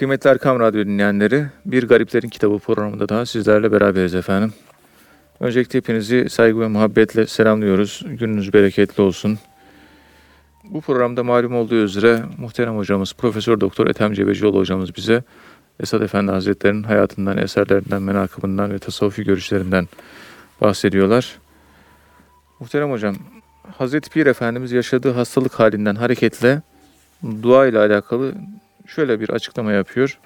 Kıymetli Erkam Radyo dinleyenleri, Bir Gariplerin Kitabı programında daha sizlerle beraberiz efendim. Öncelikle hepinizi saygı ve muhabbetle selamlıyoruz. Gününüz bereketli olsun. Bu programda malum olduğu üzere muhterem hocamız Profesör Doktor Ethem Cebecioğlu hocamız bize Esad Efendi Hazretleri'nin hayatından, eserlerinden, menakıbından ve tasavvufi görüşlerinden bahsediyorlar. Muhterem hocam, Hazreti Pir Efendimiz yaşadığı hastalık halinden hareketle dua ile alakalı şöyle bir açıklama yapıyor.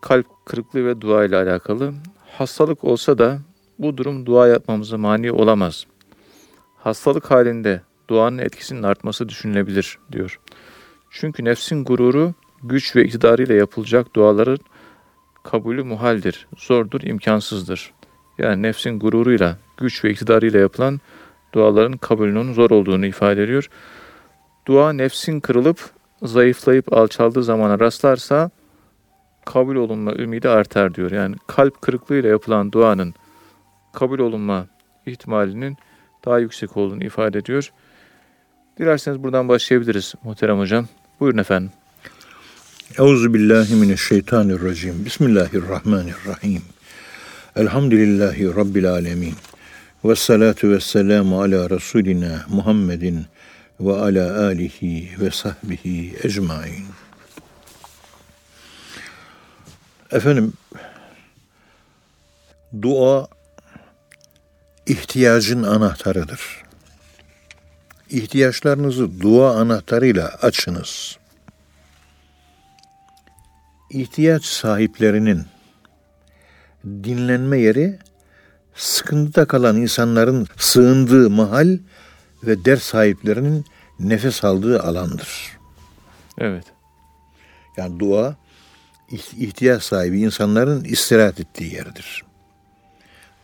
Kalp kırıklığı ve dua ile alakalı. Hastalık olsa da bu durum dua yapmamıza mani olamaz. Hastalık halinde duanın etkisinin artması düşünülebilir diyor. Çünkü nefsin gururu güç ve iktidarıyla yapılacak duaların kabulü muhaldir, zordur, imkansızdır. Yani nefsin gururuyla, güç ve iktidarıyla yapılan duaların kabulünün zor olduğunu ifade ediyor. Dua nefsin kırılıp zayıflayıp alçaldığı zamana rastlarsa kabul olunma ümidi artar diyor. Yani kalp kırıklığıyla yapılan duanın kabul olunma ihtimalinin daha yüksek olduğunu ifade ediyor. Dilerseniz buradan başlayabiliriz muhterem hocam. Buyurun efendim. Euzu billahi mineşşeytanirracim. Bismillahirrahmanirrahim. Elhamdülillahi rabbil alamin. Ve salatu ve selamu ala Resulina Muhammedin ve ala alihi ve sahbihi ecmain. Efendim, dua ihtiyacın anahtarıdır. İhtiyaçlarınızı dua anahtarıyla açınız. İhtiyaç sahiplerinin dinlenme yeri sıkıntıda kalan insanların sığındığı mahal ve ders sahiplerinin nefes aldığı alandır. Evet. Yani dua ihtiyaç sahibi insanların istirahat ettiği yerdir.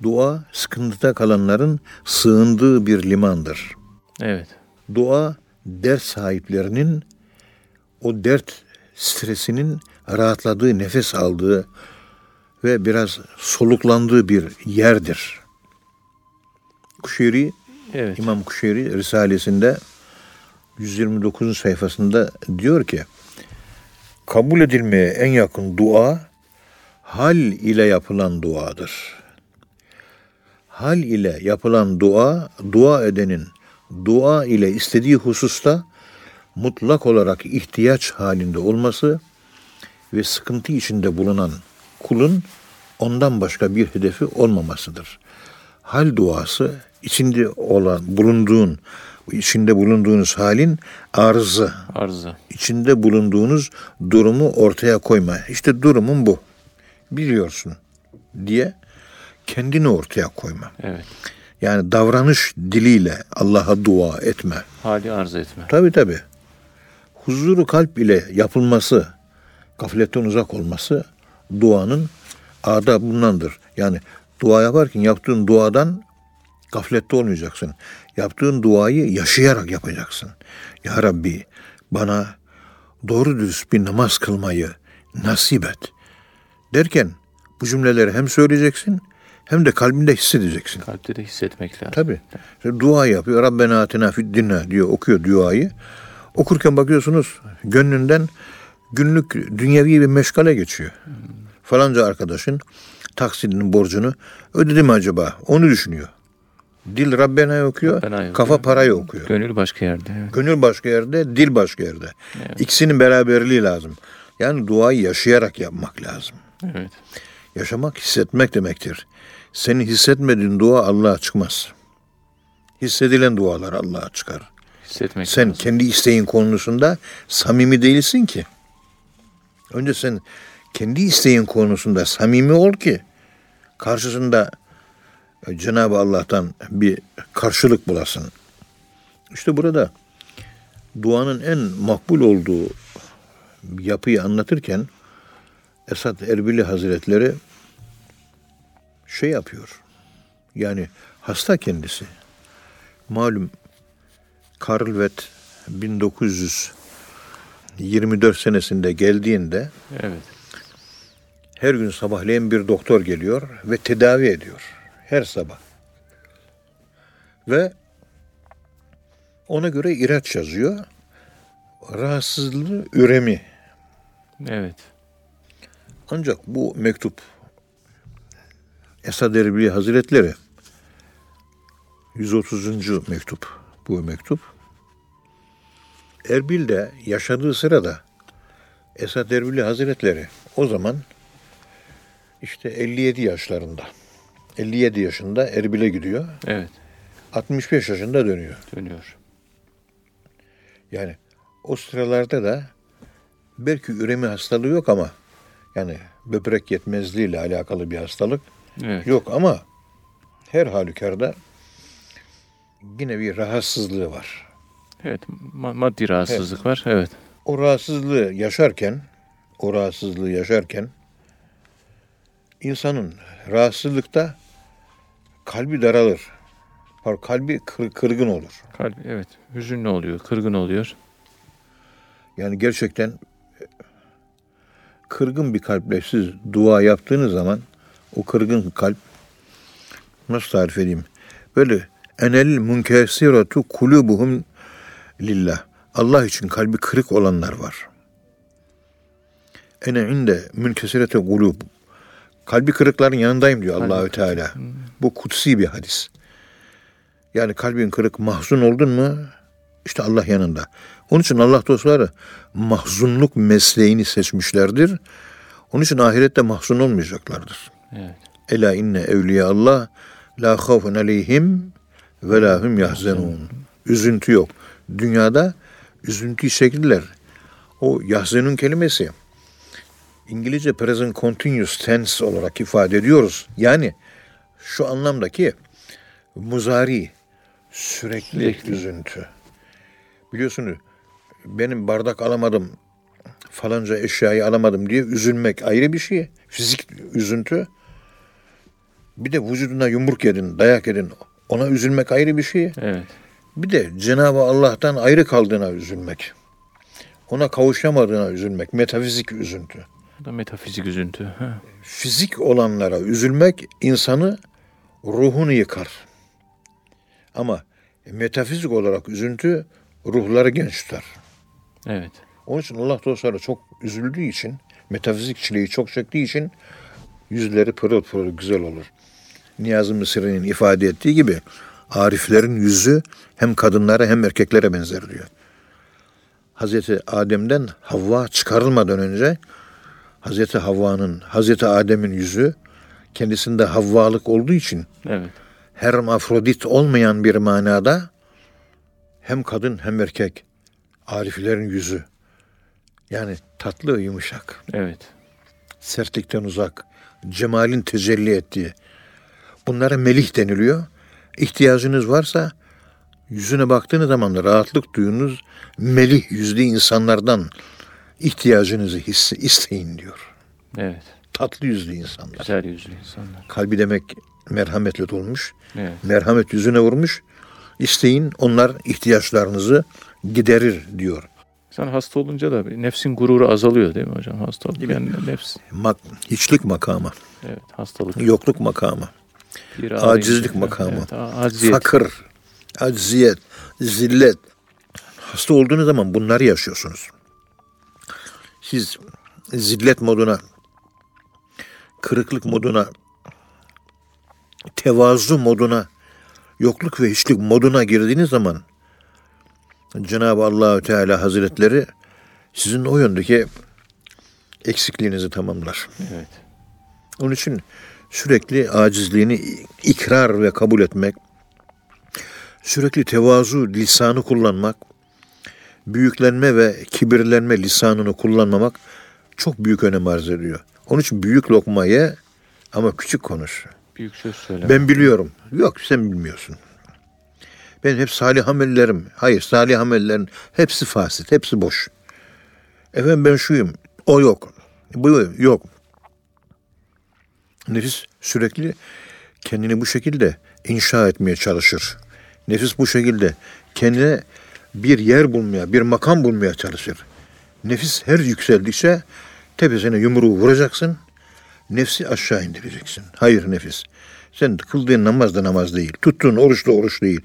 Dua sıkıntıda kalanların sığındığı bir limandır. Evet. Dua ders sahiplerinin o dert stresinin rahatladığı, nefes aldığı ve biraz soluklandığı bir yerdir. Kuşeyri, evet. İmam Kuşeyri Risalesinde 129. sayfasında diyor ki, kabul edilmeye en yakın dua, hal ile yapılan duadır. Hal ile yapılan dua, dua edenin dua ile istediği hususta mutlak olarak ihtiyaç halinde olması ve sıkıntı içinde bulunan kulun ondan başka bir hedefi olmamasıdır. Hal duası içinde olan bulunduğun içinde bulunduğunuz halin arzı. Arzı. İçinde bulunduğunuz durumu ortaya koyma. İşte durumun bu. Biliyorsun diye kendini ortaya koyma. Evet. Yani davranış diliyle Allah'a dua etme. Hali arz etme. Tabi tabi. Huzuru kalp ile yapılması, gafletten uzak olması duanın adabındandır. Yani dua yaparken yaptığın duadan gaflette olmayacaksın. Yaptığın duayı yaşayarak yapacaksın. Ya Rabbi bana doğru dürüst bir namaz kılmayı nasip et. Derken bu cümleleri hem söyleyeceksin hem de kalbinde hissedeceksin. Kalpte de hissetmek lazım. Tabi. Dua yapıyor. Rabbena atina fid dinna diyor. Okuyor duayı. Okurken bakıyorsunuz gönlünden günlük dünyevi bir meşgale geçiyor. Hmm. Falanca arkadaşın taksidinin borcunu ödedi mi acaba? Onu düşünüyor. Dil Rabbena okuyor, Rabbena okuyor. kafa parayı okuyor. Gönül başka yerde. Evet. Gönül başka yerde, dil başka yerde. Evet. İkisinin beraberliği lazım. Yani duayı yaşayarak yapmak lazım. Evet. Yaşamak hissetmek demektir. Senin hissetmediğin dua Allah'a çıkmaz. Hissedilen dualar Allah'a çıkar. Hissetmek sen lazım. kendi isteğin konusunda samimi değilsin ki. Önce sen kendi isteğin konusunda samimi ol ki karşısında Cenab-ı Allah'tan bir karşılık bulasın. İşte burada duanın en makbul olduğu yapıyı anlatırken Esad Erbili Hazretleri şey yapıyor. Yani hasta kendisi. Malum Karlvet 1924 senesinde geldiğinde evet. her gün sabahleyin bir doktor geliyor ve tedavi ediyor her sabah. Ve ona göre ilaç yazıyor. Rahatsızlığı üremi Evet. Ancak bu mektup Esad Erbil Hazretleri 130. mektup bu mektup. Erbil'de yaşadığı sırada Esad Erbil Hazretleri o zaman işte 57 yaşlarında. 57 yaşında Erbil'e gidiyor. Evet. 65 yaşında dönüyor. Dönüyor. Yani o sıralarda da belki üremi hastalığı yok ama yani böbrek yetmezliği ile alakalı bir hastalık Evet. yok ama her halükarda yine bir rahatsızlığı var. Evet. ma- maddi rahatsızlık var. Evet. O rahatsızlığı yaşarken, o rahatsızlığı yaşarken insanın rahatsızlıkta kalbi daralır. Pardon, Kalbi kır- kırgın olur. Kalbi evet. Hüzünlü oluyor. Kırgın oluyor. Yani gerçekten kırgın bir kalple siz dua yaptığınız zaman o kırgın kalp nasıl tarif edeyim? Böyle enel munkesiratu kulubuhum lillah. Allah için kalbi kırık olanlar var. Ene inde münkesirete kulub. Kalbi kırıkların yanındayım diyor Allahü. Teala. Bu kutsi bir hadis. Yani kalbin kırık, mahzun oldun mu işte Allah yanında. Onun için Allah dostları mahzunluk mesleğini seçmişlerdir. Onun için ahirette mahzun olmayacaklardır. Evet. Ela inne evliya Allah la havfun aleyhim ve la hum yahzenun. Üzüntü yok. Dünyada üzüntü çektiler. O yahzenun kelimesi İngilizce present continuous tense olarak ifade ediyoruz. Yani şu anlamdaki muzari sürekli, Sürekli. üzüntü. Biliyorsunuz benim bardak alamadım falanca eşyayı alamadım diye üzülmek ayrı bir şey. Fizik üzüntü. Bir de vücuduna yumruk yedin, dayak yedin. Ona üzülmek ayrı bir şey. Evet. Bir de Cenab-ı Allah'tan ayrı kaldığına üzülmek. Ona kavuşamadığına üzülmek. Metafizik üzüntü. Bu da metafizik üzüntü. Ha. Fizik olanlara üzülmek insanı ruhunu yıkar. Ama metafizik olarak üzüntü ruhları genç tutar. Evet. Onun için Allah dostları çok üzüldüğü için, metafizik çileyi çok çektiği için yüzleri pırıl pırıl güzel olur. Niyazi Mısri'nin ifade ettiği gibi ariflerin yüzü hem kadınlara hem erkeklere benzer diyor. Hazreti Adem'den Havva çıkarılmadan önce Hazreti Havva'nın, Hazreti Adem'in yüzü kendisinde Havvalık olduğu için Evet. hermafrodit olmayan bir manada hem kadın hem erkek ariflerin yüzü yani tatlı yumuşak Evet. sertlikten uzak cemalin tecelli ettiği bunlara melih deniliyor. İhtiyacınız varsa yüzüne baktığınız zaman da rahatlık duyunuz melih yüzlü insanlardan ihtiyacınızı hisse, isteyin diyor. Evet. Tatlı yüzlü insanlar. Güzel yüzlü insanlar. Kalbi demek merhametle dolmuş. Evet. merhamet yüzüne vurmuş. İsteyin onlar ihtiyaçlarınızı giderir diyor. Sen hasta olunca da nefsin gururu azalıyor değil mi hocam? Hastalık yani nefs. Mak hiçlik makamı, Evet. Hastalık. yokluk makamı, Bir acizlik makamı, Evet, aciziyet. fakir, acziyet, zillet. Hasta olduğunuz zaman bunları yaşıyorsunuz. Siz zillet moduna, kırıklık moduna, tevazu moduna, yokluk ve hiçlik moduna girdiğiniz zaman Cenab-ı Allahü Teala Hazretleri sizin o yöndeki eksikliğinizi tamamlar. Evet. Onun için sürekli acizliğini ikrar ve kabul etmek, sürekli tevazu lisanı kullanmak, büyüklenme ve kibirlenme lisanını kullanmamak çok büyük önem arz ediyor. Onun için büyük lokma ye ama küçük konuş. Büyük söz söyle. Ben biliyorum. Yok sen bilmiyorsun. Ben hep salih amellerim. Hayır salih amellerin hepsi fasit, hepsi boş. Efendim ben şuyum. O yok. Bu yok. Nefis sürekli kendini bu şekilde inşa etmeye çalışır. Nefis bu şekilde kendine bir yer bulmaya, bir makam bulmaya çalışır. Nefis her yükseldikçe tepesine yumruğu vuracaksın. Nefsi aşağı indireceksin. Hayır nefis. Sen kıldığın namaz da namaz değil. Tuttuğun oruç da oruç değil.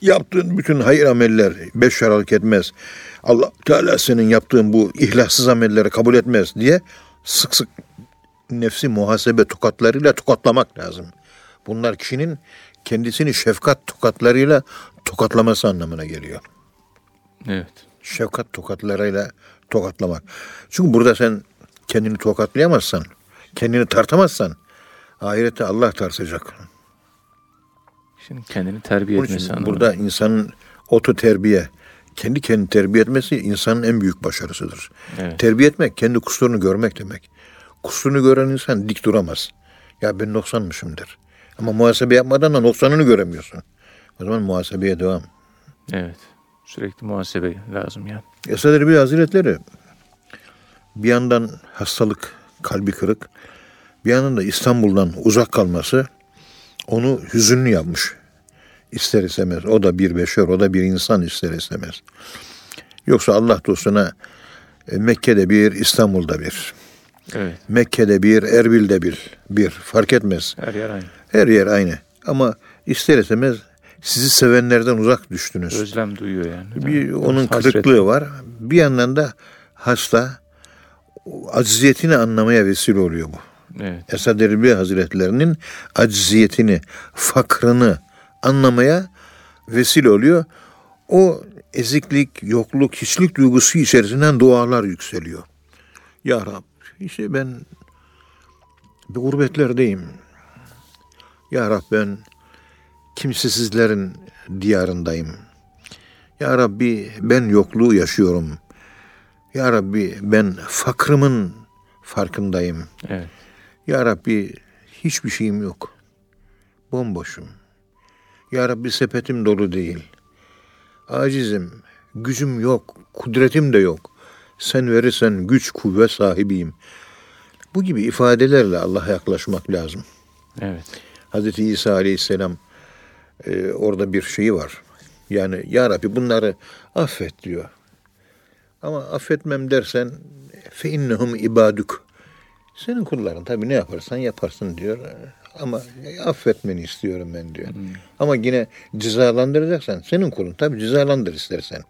yaptığın bütün hayır ameller beş şaralık etmez. Allah Teala senin yaptığın bu ihlassız amelleri kabul etmez diye sık sık nefsi muhasebe tokatlarıyla tokatlamak lazım. Bunlar kişinin kendisini şefkat tokatlarıyla tokatlaması anlamına geliyor. Evet. Şefkat tokatlarıyla tokatlamak. Çünkü burada sen kendini tokatlayamazsan, kendini tartamazsan ahirette Allah tartacak. Şimdi kendini terbiye Onun etmesi anlamında. burada insanın oto terbiye, kendi kendini terbiye etmesi insanın en büyük başarısıdır. Evet. Terbiye etmek, kendi kusurunu görmek demek. Kusurunu gören insan dik duramaz. Ya ben noksanmışım der. Ama muhasebe yapmadan da noksanını göremiyorsun. O zaman muhasebeye devam. Evet. Sürekli muhasebe lazım yani. Esad Erbil Hazretleri bir yandan hastalık, kalbi kırık, bir yandan da İstanbul'dan uzak kalması onu hüzünlü yapmış. İster istemez. O da bir beşer, o da bir insan ister istemez. Yoksa Allah dostuna e, Mekke'de bir, İstanbul'da bir. Evet. Mekke'de bir, Erbil'de bir. Bir. Fark etmez. Her yer aynı. Her yer aynı. Ama ister istemez sizi sevenlerden uzak düştünüz. Özlem duyuyor yani. Bir onun Hasret. kırıklığı var. Bir yandan da hasta acziyetini anlamaya vesile oluyor bu. Evet. Esad Erbil Hazretlerinin acziyetini, fakrını anlamaya vesile oluyor. O eziklik, yokluk, hiçlik duygusu içerisinden dualar yükseliyor. Ya Rab, işte ben bir gurbetlerdeyim. Ya Rab ben kimsesizlerin diyarındayım. Ya Rabbi ben yokluğu yaşıyorum. Ya Rabbi ben fakrımın farkındayım. Evet. Ya Rabbi hiçbir şeyim yok. Bomboşum. Ya Rabbi sepetim dolu değil. Acizim, gücüm yok, kudretim de yok. Sen verirsen güç, kuvvet sahibiyim. Bu gibi ifadelerle Allah'a yaklaşmak lazım. Evet. Hazreti İsa Aleyhisselam e, orada bir şeyi var. Yani Ya Rabbi bunları affet diyor. Ama affetmem dersen fe innehum ibaduk. Senin kulların tabii ne yaparsan yaparsın diyor. Ama affetmeni istiyorum ben diyor. Ama yine cezalandıracaksan senin kulun tabii cezalandır istersen.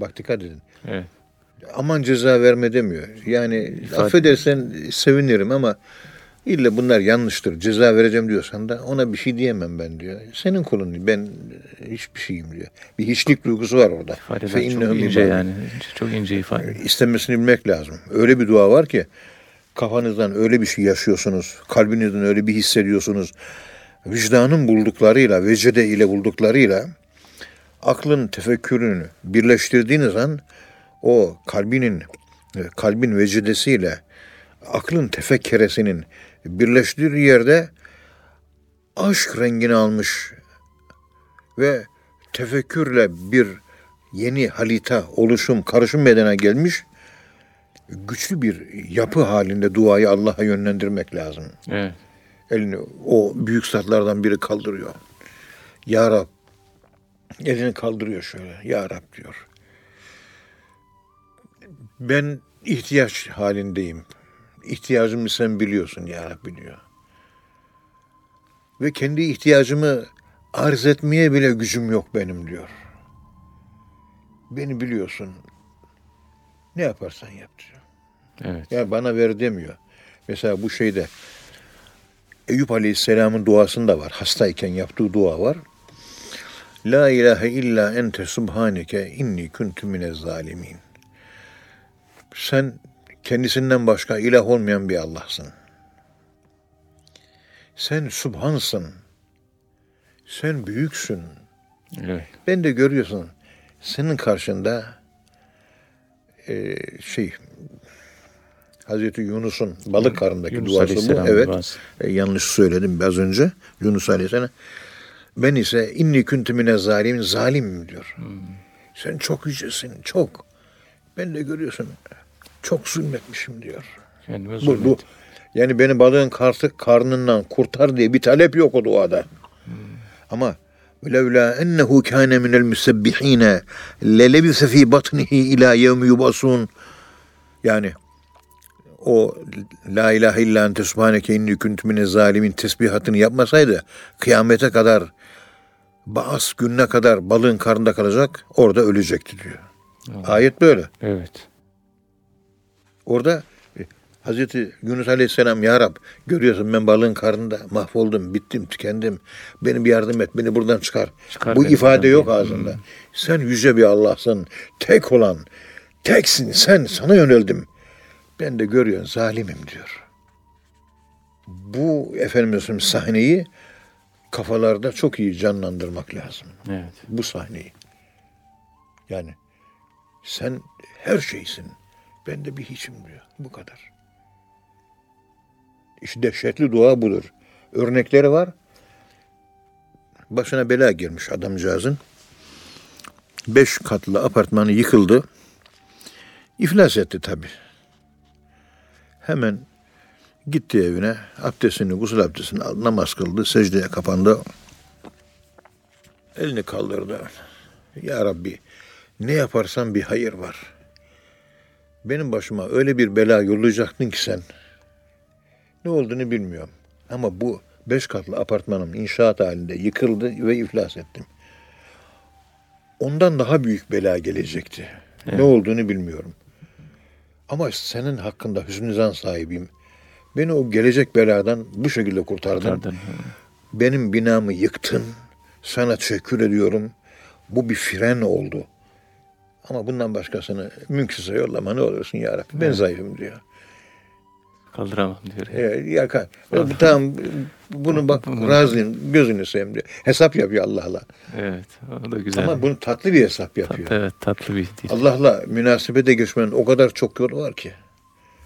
Bak dikkat edin. Evet. Aman ceza verme demiyor. Yani İfade- affedersen sevinirim ama illa bunlar yanlıştır. Ceza vereceğim diyorsan da ona bir şey diyemem ben diyor. Senin kulun ben hiçbir şeyim diyor. Bir hiçlik duygusu var orada. İfadeler çok ince ibaduk. yani. Çok ince ifade. İstemesini bilmek lazım. Öyle bir dua var ki kafanızdan öyle bir şey yaşıyorsunuz. Kalbinizden öyle bir hissediyorsunuz. Vicdanın bulduklarıyla, vecede ile bulduklarıyla aklın tefekkürünü birleştirdiğiniz an o kalbinin e, kalbin vecidesiyle aklın tefekkeresinin birleştiği yerde aşk rengini almış ve tefekkürle bir yeni halita, oluşum, karışım bedene gelmiş güçlü bir yapı halinde duayı Allah'a yönlendirmek lazım. Evet. Elini o büyük zatlardan biri kaldırıyor. Ya Rab elini kaldırıyor şöyle. Ya Rab diyor. Ben ihtiyaç halindeyim. İhtiyacımı sen biliyorsun ya Rabbi diyor. Ve kendi ihtiyacımı arz etmeye bile gücüm yok benim diyor. Beni biliyorsun. Ne yaparsan yap diyor. Evet. Ya bana ver demiyor. Mesela bu şeyde Eyüp Aleyhisselam'ın duasında var. Hastayken yaptığı dua var. La ilahe illa ente subhaneke inni kuntu minez zalimin. Sen kendisinden başka ilah olmayan bir Allah'sın. Sen subhansın. Sen büyüksün. Evet. Ben de görüyorsun senin karşında e, şey Hazreti Yunus'un balık karnındaki Yunus duası bu. Evet. duası. E, yanlış söyledim az önce. Yunus Aleyhisselam. Ben ise inni kuntu mine zalimin zalimim diyor. Hmm. Sen çok yücesin, çok. Ben de görüyorsun çok zulmetmişim diyor. Kendime Bu, zulmet. bu. Yani beni balığın kartı karnından kurtar diye bir talep yok o duada. Ama وَلَوْلَا اَنَّهُ كَانَ مِنَ الْمُسَبِّح۪ينَ لَلَبِثَ ف۪ي بَطْنِهِ اِلٰى يَوْمِ يُبَصُونَ Yani o La ilahe illa ente subhaneke inni kuntu mine zalimin tesbihatını yapmasaydı kıyamete kadar Baas gününe kadar balığın karnında kalacak, orada ölecekti diyor. Ayet böyle. Evet. Orada e, Hazreti Yunus Aleyhisselam Ya Rab görüyorsun ben balığın karnında mahvoldum, bittim, tükendim. Beni bir yardım et, beni buradan çıkar. Çıkar Bu ifade yok diye. ağzında. Sen yüce bir Allah'sın, tek olan, teksin sen, sana yöneldim. Ben de görüyorsun zalimim diyor. Bu Efendimiz'in sahneyi kafalarda çok iyi canlandırmak lazım. Evet. Bu sahneyi. Yani sen her şeysin. Ben de bir hiçim diyor. Bu kadar. İşte dehşetli dua budur. Örnekleri var. Başına bela girmiş adamcağızın. Beş katlı apartmanı yıkıldı. İflas etti tabi. Hemen gitti evine. Abdestini, gusül abdestini aldı. Namaz kıldı. Secdeye kapandı. Elini kaldırdı. Ya Rabbi ne yaparsan bir hayır var. Benim başıma öyle bir bela yollayacaktın ki sen. Ne olduğunu bilmiyorum. Ama bu beş katlı apartmanım inşaat halinde yıkıldı ve iflas ettim. Ondan daha büyük bela gelecekti. Ne olduğunu bilmiyorum. Ama senin hakkında hüsnü zan sahibiyim. Beni o gelecek beladan bu şekilde kurtardın. Pardon. Benim binamı yıktın. Sana teşekkür ediyorum. Bu bir fren oldu. Ama bundan başkasını mümkünse yollama ne olursun ya Rabbi. Ben zayıfım diyor. Kaldıramam diyor. E, ya, ka- e, tamam bunu bak razıyım gözünü seveyim diyor. Hesap yapıyor Allah'la. Evet. O da güzel. Ama bunu tatlı bir hesap yapıyor. Tatlı, evet tatlı bir dil. Allah'la münasebete geçmenin o kadar çok yolu var ki.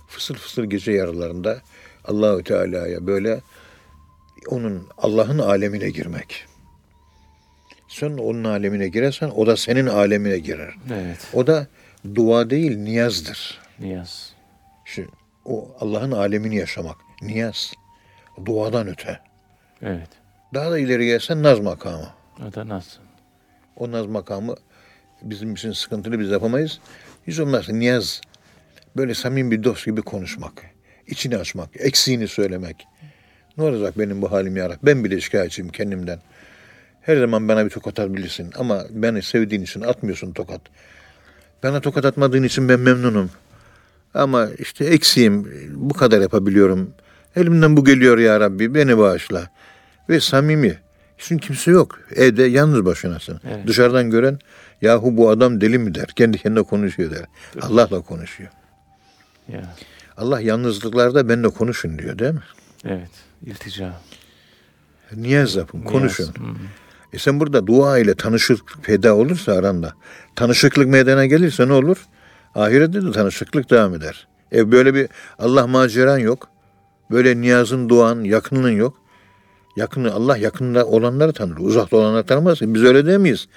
Fısır fısır gece yarılarında Allahü Teala'ya böyle onun Allah'ın alemine girmek. Sen onun alemine girersen o da senin alemine girer. Evet. O da dua değil niyazdır. Niyaz. Şu, o Allah'ın alemini yaşamak. Niyaz. Duadan öte. Evet. Daha da ileri gelsen naz makamı. O da nasıl? O naz makamı bizim için sıkıntılı biz yapamayız. Hiç olmazsa niyaz. Böyle samimi bir dost gibi konuşmak. içini açmak. Eksiğini söylemek. Ne olacak benim bu halim ya Rabbi? Ben bile şikayetçiyim kendimden. Her zaman bana bir tokat atabilirsin. Ama beni sevdiğin için atmıyorsun tokat. Bana tokat atmadığın için ben memnunum. Ama işte eksiğim. Bu kadar yapabiliyorum. Elimden bu geliyor ya Rabbi. Beni bağışla. Ve samimi. Çünkü kimse yok. Evde yalnız başınasın. Evet. Dışarıdan gören yahu bu adam deli mi der. Kendi kendine konuşuyor der. Allah'la konuşuyor. Ya. Allah yalnızlıklarda benimle konuşun diyor değil mi? Evet. İltica. Niyaz yapın, Niyaz. konuşun. Hı. E sen burada dua ile tanışıklık peyda olursa aranda, tanışıklık meydana gelirse ne olur? Ahirette de tanışıklık devam eder. E böyle bir Allah maceran yok. Böyle niyazın, duan, yakınlığın yok. Yakını, Allah yakında olanları tanır. Uzakta olanları tanımaz. Biz öyle değil miyiz?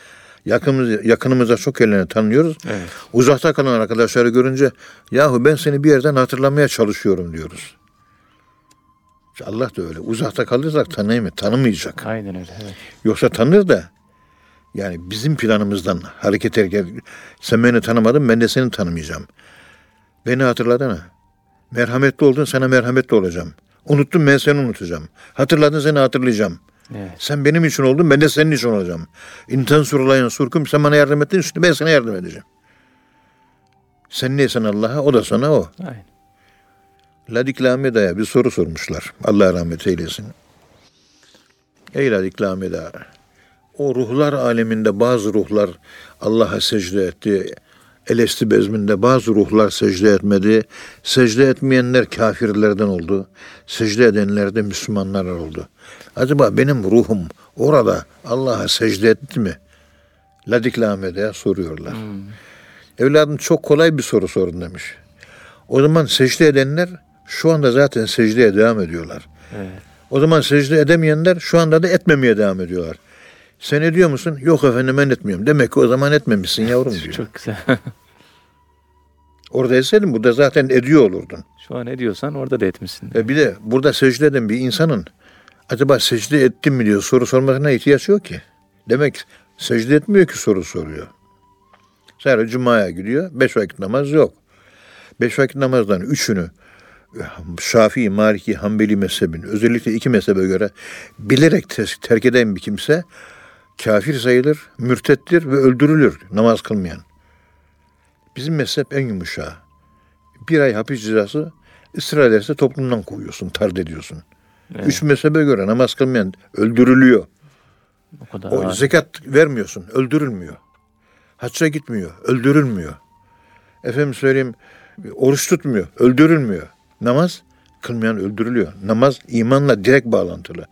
Yakınımız, yakınımıza çok elini tanıyoruz. Evet. Uzakta kalan arkadaşları görünce yahu ben seni bir yerden hatırlamaya çalışıyorum diyoruz. Allah da öyle. Uzakta kalırsak tanıyamıyor, tanımayacak. Aynen öyle. Evet. Yoksa tanır da yani bizim planımızdan hareket ederken sen beni tanımadın ben de seni tanımayacağım. Beni hatırladın ha. Merhametli oldun sana merhametli olacağım. Unuttun ben seni unutacağım. Hatırladın seni hatırlayacağım. Evet. Sen benim için oldun ben de senin için olacağım. İntan surulayın surkum sen bana yardım ettin şimdi ben sana yardım edeceğim. Sen neysen Allah'a o da sana o. Aynen. Ladik Lameda'ya bir soru sormuşlar. Allah rahmet eylesin. Ey Ladik Lameda, o ruhlar aleminde bazı ruhlar Allah'a secde etti. Elesti bezminde bazı ruhlar secde etmedi. Secde etmeyenler kafirlerden oldu. Secde edenler de Müslümanlar oldu. Acaba benim ruhum orada Allah'a secde etti mi? Ladik Lameda'ya soruyorlar. Evladım çok kolay bir soru sorun demiş. O zaman secde edenler şu anda zaten secdeye devam ediyorlar. Evet. O zaman secde edemeyenler şu anda da etmemeye devam ediyorlar. Sen ediyor musun? Yok efendim ben etmiyorum. Demek ki o zaman etmemişsin yavrum diyor. Çok güzel. Orada etseydin burada zaten ediyor olurdun. Şu an ne diyorsan orada da etmişsin. E bir de burada secde eden bir insanın acaba secde ettim mi diyor soru sormasına ihtiyaç yok ki. Demek secde etmiyor ki soru soruyor. Sadece cumaya gidiyor. Beş vakit namaz yok. Beş vakit namazdan üçünü Şafii, Maliki, Hanbeli mezhebin özellikle iki mezhebe göre bilerek te- terk eden bir kimse kafir sayılır, mürtettir ve öldürülür namaz kılmayan. Bizim mezhep en yumuşağı. Bir ay hapis cezası ısrar ederse toplumdan kovuyorsun, tard ediyorsun. Evet. Üç mezhebe göre namaz kılmayan öldürülüyor. O kadar O zekat vermiyorsun, öldürülmüyor. Hacca gitmiyor, öldürülmüyor. Efendim söyleyeyim, oruç tutmuyor, öldürülmüyor. Namaz kılmayan öldürülüyor. Namaz imanla direkt bağlantılı.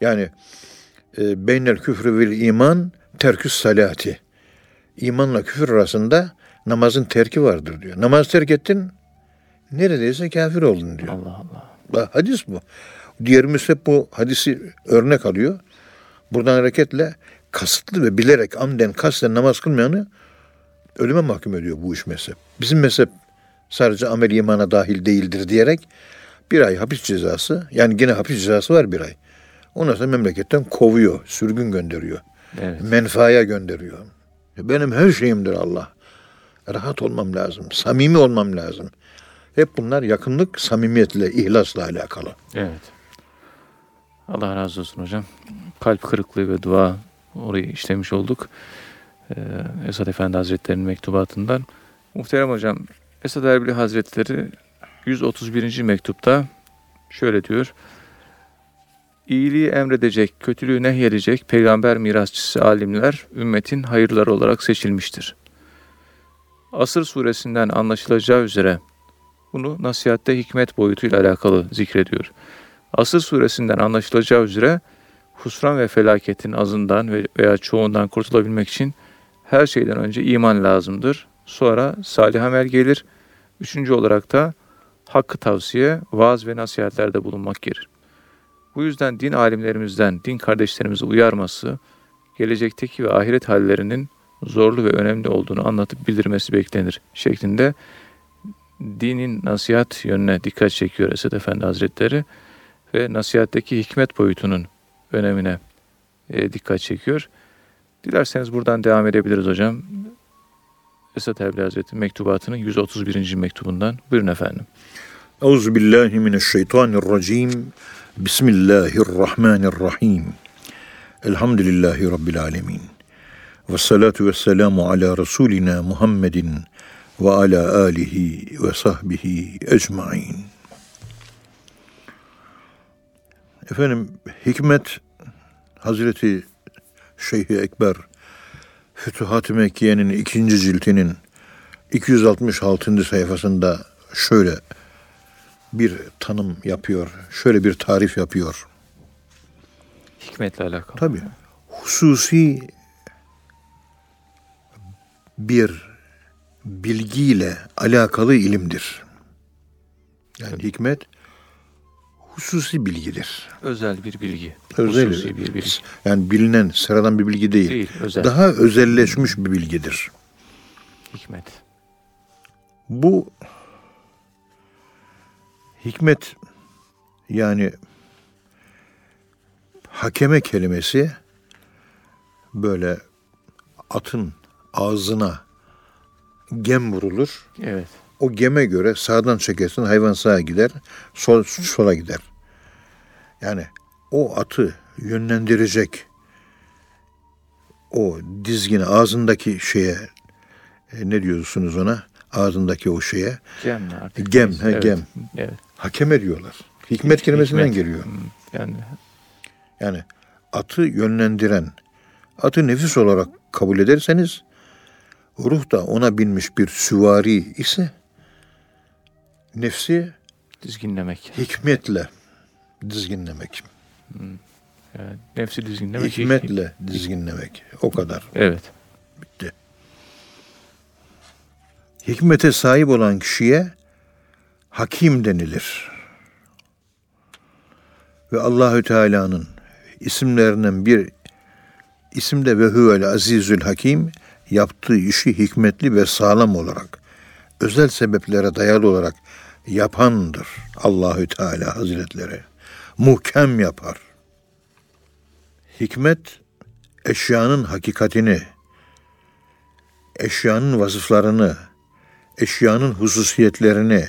Yani e, beynel küfrü vel iman terküs salati. İmanla küfür arasında namazın terki vardır diyor. Namaz terk ettin, neredeyse kafir oldun diyor. Allah Allah. Hadis bu. Diğerimiz hep bu hadisi örnek alıyor. Buradan hareketle kasıtlı ve bilerek amden kasten namaz kılmayanı ölüme mahkum ediyor bu iş mezhep. Bizim mezhep sadece amel imana dahil değildir diyerek bir ay hapis cezası yani yine hapis cezası var bir ay. Ondan sonra memleketten kovuyor, sürgün gönderiyor. Evet. Menfaaya gönderiyor. Benim her şeyimdir Allah. Rahat olmam lazım, samimi olmam lazım. Hep bunlar yakınlık, samimiyetle, ihlasla alakalı. Evet. Allah razı olsun hocam. Kalp kırıklığı ve dua orayı işlemiş olduk. Ee, Esad Efendi Hazretleri'nin mektubatından. Muhterem hocam, Esad Erbili Hazretleri 131. mektupta şöyle diyor. İyiliği emredecek, kötülüğü nehyedecek peygamber mirasçısı alimler ümmetin hayırları olarak seçilmiştir. Asır suresinden anlaşılacağı üzere bunu nasihatte hikmet boyutuyla alakalı zikrediyor. Asır suresinden anlaşılacağı üzere husran ve felaketin azından ve- veya çoğundan kurtulabilmek için her şeyden önce iman lazımdır. Sonra salih amel gelir. Üçüncü olarak da hakkı tavsiye, vaaz ve nasihatlerde bulunmak gelir. Bu yüzden din alimlerimizden din kardeşlerimizi uyarması, gelecekteki ve ahiret hallerinin zorlu ve önemli olduğunu anlatıp bildirmesi beklenir şeklinde dinin nasihat yönüne dikkat çekiyor Esed Efendi Hazretleri ve nasihatteki hikmet boyutunun önemine e, dikkat çekiyor. Dilerseniz buradan devam edebiliriz hocam. Esad Erbil Hazretleri mektubatının 131. mektubundan. Buyurun efendim. Euzu billahi mineşşeytanirracim. Bismillahirrahmanirrahim. Elhamdülillahi rabbil alamin. Ve salatu ve selamu ala Resulina Muhammedin ve ala alihi ve sahbihi ecmain. Efendim Hikmet Hazreti Şeyh Ekber Fütuhat-ı Mekke'nin ikinci ciltinin 266. sayfasında şöyle bir tanım yapıyor, şöyle bir tarif yapıyor. Hikmetle alakalı. Tabii. Hususi bir bilgiyle alakalı ilimdir. Yani hikmet hususi bilgidir. Özel bir bilgi. Özel, Hususi bir bilgi. Yani bilinen sıradan bir bilgi değil. Değil, özel. Daha özelleşmiş bir bilgidir. Hikmet. Bu hikmet yani hakeme kelimesi böyle atın ağzına gem vurulur. Evet. O geme göre sağdan çekersin hayvan sağa gider, sol, sola gider. Yani o atı yönlendirecek o dizgini ağzındaki şeye e, ne diyorsunuz ona? Ağzındaki o şeye Gem artık? Gem, he, evet. gem. Evet. hakeme diyorlar. Hikmet kelimesinden Hikmet. geliyor. Yani Yani atı yönlendiren, atı nefis olarak kabul ederseniz, ruh da ona binmiş bir süvari ise, nefsi dizginlemek. hikmetle dizginlemek. Yani nefsi dizginlemek. Hikmetle dizginlemek. O kadar. Evet. Bitti. Hikmete sahip olan kişiye hakim denilir. Ve Allahü Teala'nın isimlerinden bir isimde ve huvel azizül hakim yaptığı işi hikmetli ve sağlam olarak özel sebeplere dayalı olarak yapandır Allahü Teala Hazretleri. Muhkem yapar. Hikmet eşyanın hakikatini, eşyanın vasıflarını, eşyanın hususiyetlerini,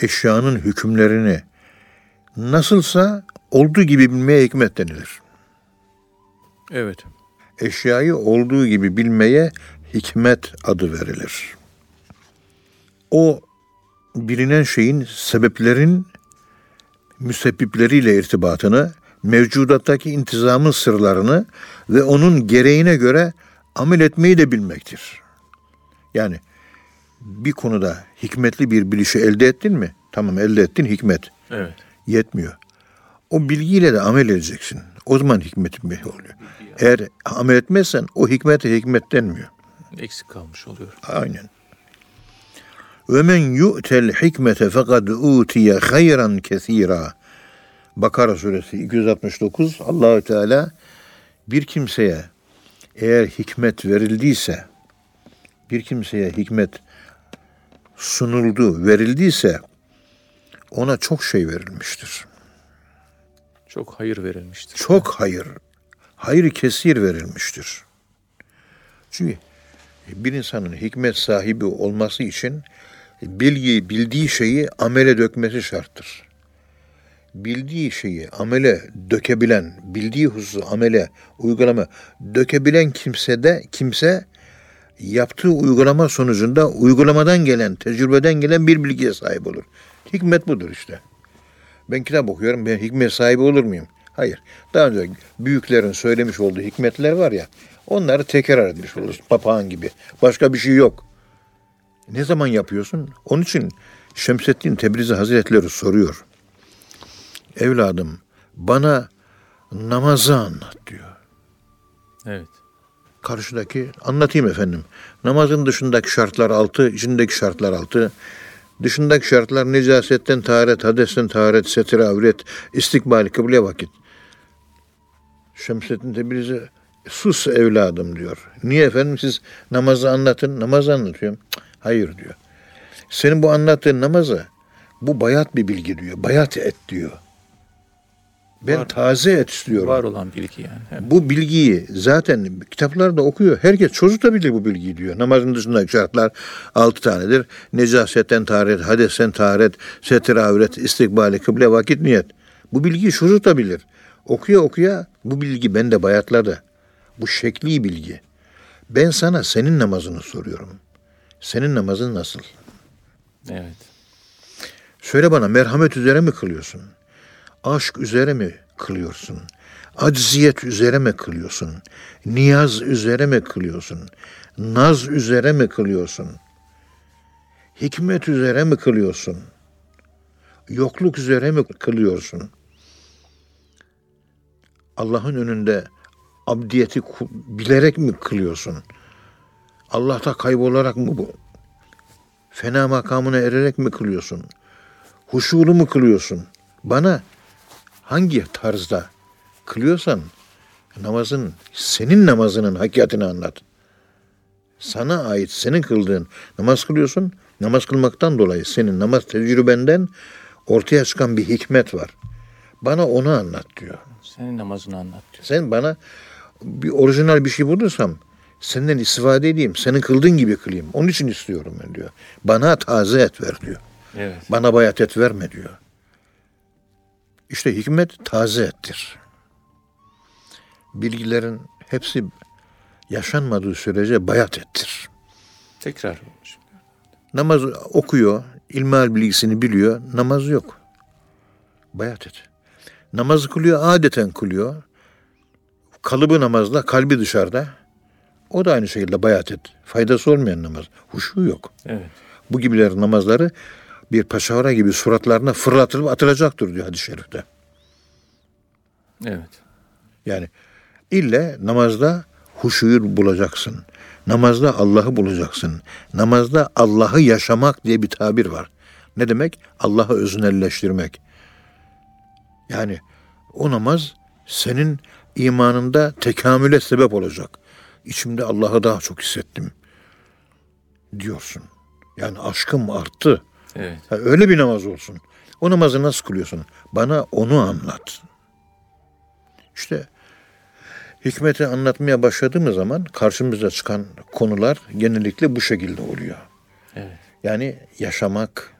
eşyanın hükümlerini nasılsa olduğu gibi bilmeye hikmet denilir. Evet. Eşyayı olduğu gibi bilmeye hikmet adı verilir. O bilinen şeyin sebeplerin müsebbipleriyle irtibatını, mevcudattaki intizamın sırlarını ve onun gereğine göre amel etmeyi de bilmektir. Yani bir konuda hikmetli bir bilişi elde ettin mi? Tamam elde ettin hikmet. Evet. Yetmiyor. O bilgiyle de amel edeceksin. O zaman hikmetin bir oluyor. Eğer amel etmezsen o hikmete hikmet denmiyor. Eksik kalmış oluyor. Aynen. Ve men yu'tel hikmete fekad utiye hayran kesira. Bakara suresi 269 Allahü Teala bir kimseye eğer hikmet verildiyse bir kimseye hikmet sunuldu, verildiyse ona çok şey verilmiştir. Çok hayır verilmiştir. Çok hayır, hayır kesir verilmiştir. Çünkü bir insanın hikmet sahibi olması için bilgiyi, bildiği şeyi amele dökmesi şarttır. Bildiği şeyi amele dökebilen, bildiği hususu amele, uygulama dökebilen kimse de kimse yaptığı uygulama sonucunda uygulamadan gelen, tecrübeden gelen bir bilgiye sahip olur. Hikmet budur işte. Ben kitap okuyorum, ben hikmet sahibi olur muyum? Hayır. Daha önce büyüklerin söylemiş olduğu hikmetler var ya, onları tekrar etmiş oluruz papağan gibi. Başka bir şey yok. Ne zaman yapıyorsun? Onun için Şemseddin Tebrizi Hazretleri soruyor. Evladım bana namazı anlat diyor. Evet. Karşıdaki anlatayım efendim. Namazın dışındaki şartlar altı, içindeki şartlar altı. Dışındaki şartlar necasetten taharet, hadesten taharet, setir avret, istikbal, kıble vakit. Şemsettin Tebrizi sus evladım diyor. Niye efendim siz namazı anlatın? Namazı anlatıyorum. Cık, Hayır diyor. Senin bu anlattığın namazı bu bayat bir bilgi diyor. Bayat et diyor. Ben Var. taze et istiyorum. Var olan bilgi yani. Evet. Bu bilgiyi zaten kitaplarda okuyor. Herkes çocuk da bilir bu bilgiyi diyor. Namazın dışındaki şartlar altı tanedir. Necasetten taharet, hadesten taharet, setir avret, istikbali, kıble, vakit, niyet. Bu bilgiyi çocuk da bilir. Okuya okuya bu bilgi bende bayatladı. Bu şekli bilgi. Ben sana senin namazını soruyorum. Senin namazın nasıl? Evet. Söyle bana merhamet üzere mi kılıyorsun? Aşk üzere mi kılıyorsun? Acziyet üzere mi kılıyorsun? Niyaz üzere mi kılıyorsun? Naz üzere mi kılıyorsun? Hikmet üzere mi kılıyorsun? Yokluk üzere mi kılıyorsun? Allah'ın önünde abdiyeti bilerek mi kılıyorsun? Allah'ta kaybolarak mı bu? Fena makamına ererek mi kılıyorsun? Huşulu mu kılıyorsun? Bana hangi tarzda kılıyorsan namazın, senin namazının hakikatini anlat. Sana ait senin kıldığın namaz kılıyorsun. Namaz kılmaktan dolayı senin namaz tecrübenden ortaya çıkan bir hikmet var. Bana onu anlat diyor. Senin namazını anlat diyor. Sen bana bir orijinal bir şey bulursam senden istifade edeyim. Senin kıldığın gibi kılayım. Onun için istiyorum ben diyor. Bana taze et ver diyor. Evet. Bana bayat et verme diyor. İşte hikmet taze ettir. Bilgilerin hepsi yaşanmadığı sürece bayat ettir. Tekrar olmuş. Namaz okuyor, ilmihal bilgisini biliyor, namaz yok. Bayat et. Namazı kılıyor, adeten kılıyor. Kalıbı namazla, kalbi dışarıda. O da aynı şekilde bayat et. Faydası olmayan namaz. Huşu yok. Evet. Bu gibilerin namazları bir paşavra gibi suratlarına fırlatılıp atılacaktır diyor hadis-i şerifte. Evet. Yani ille namazda huşuyu bulacaksın. Namazda Allah'ı bulacaksın. Namazda Allah'ı yaşamak diye bir tabir var. Ne demek? Allah'ı öznelleştirmek. Yani o namaz senin imanında tekamüle sebep olacak. İçimde Allah'ı daha çok hissettim diyorsun. Yani aşkım arttı. Evet. Ha, öyle bir namaz olsun. O namazı nasıl kılıyorsun? Bana onu anlat. İşte hikmeti anlatmaya başladığımız zaman karşımıza çıkan konular genellikle bu şekilde oluyor. Evet. Yani yaşamak,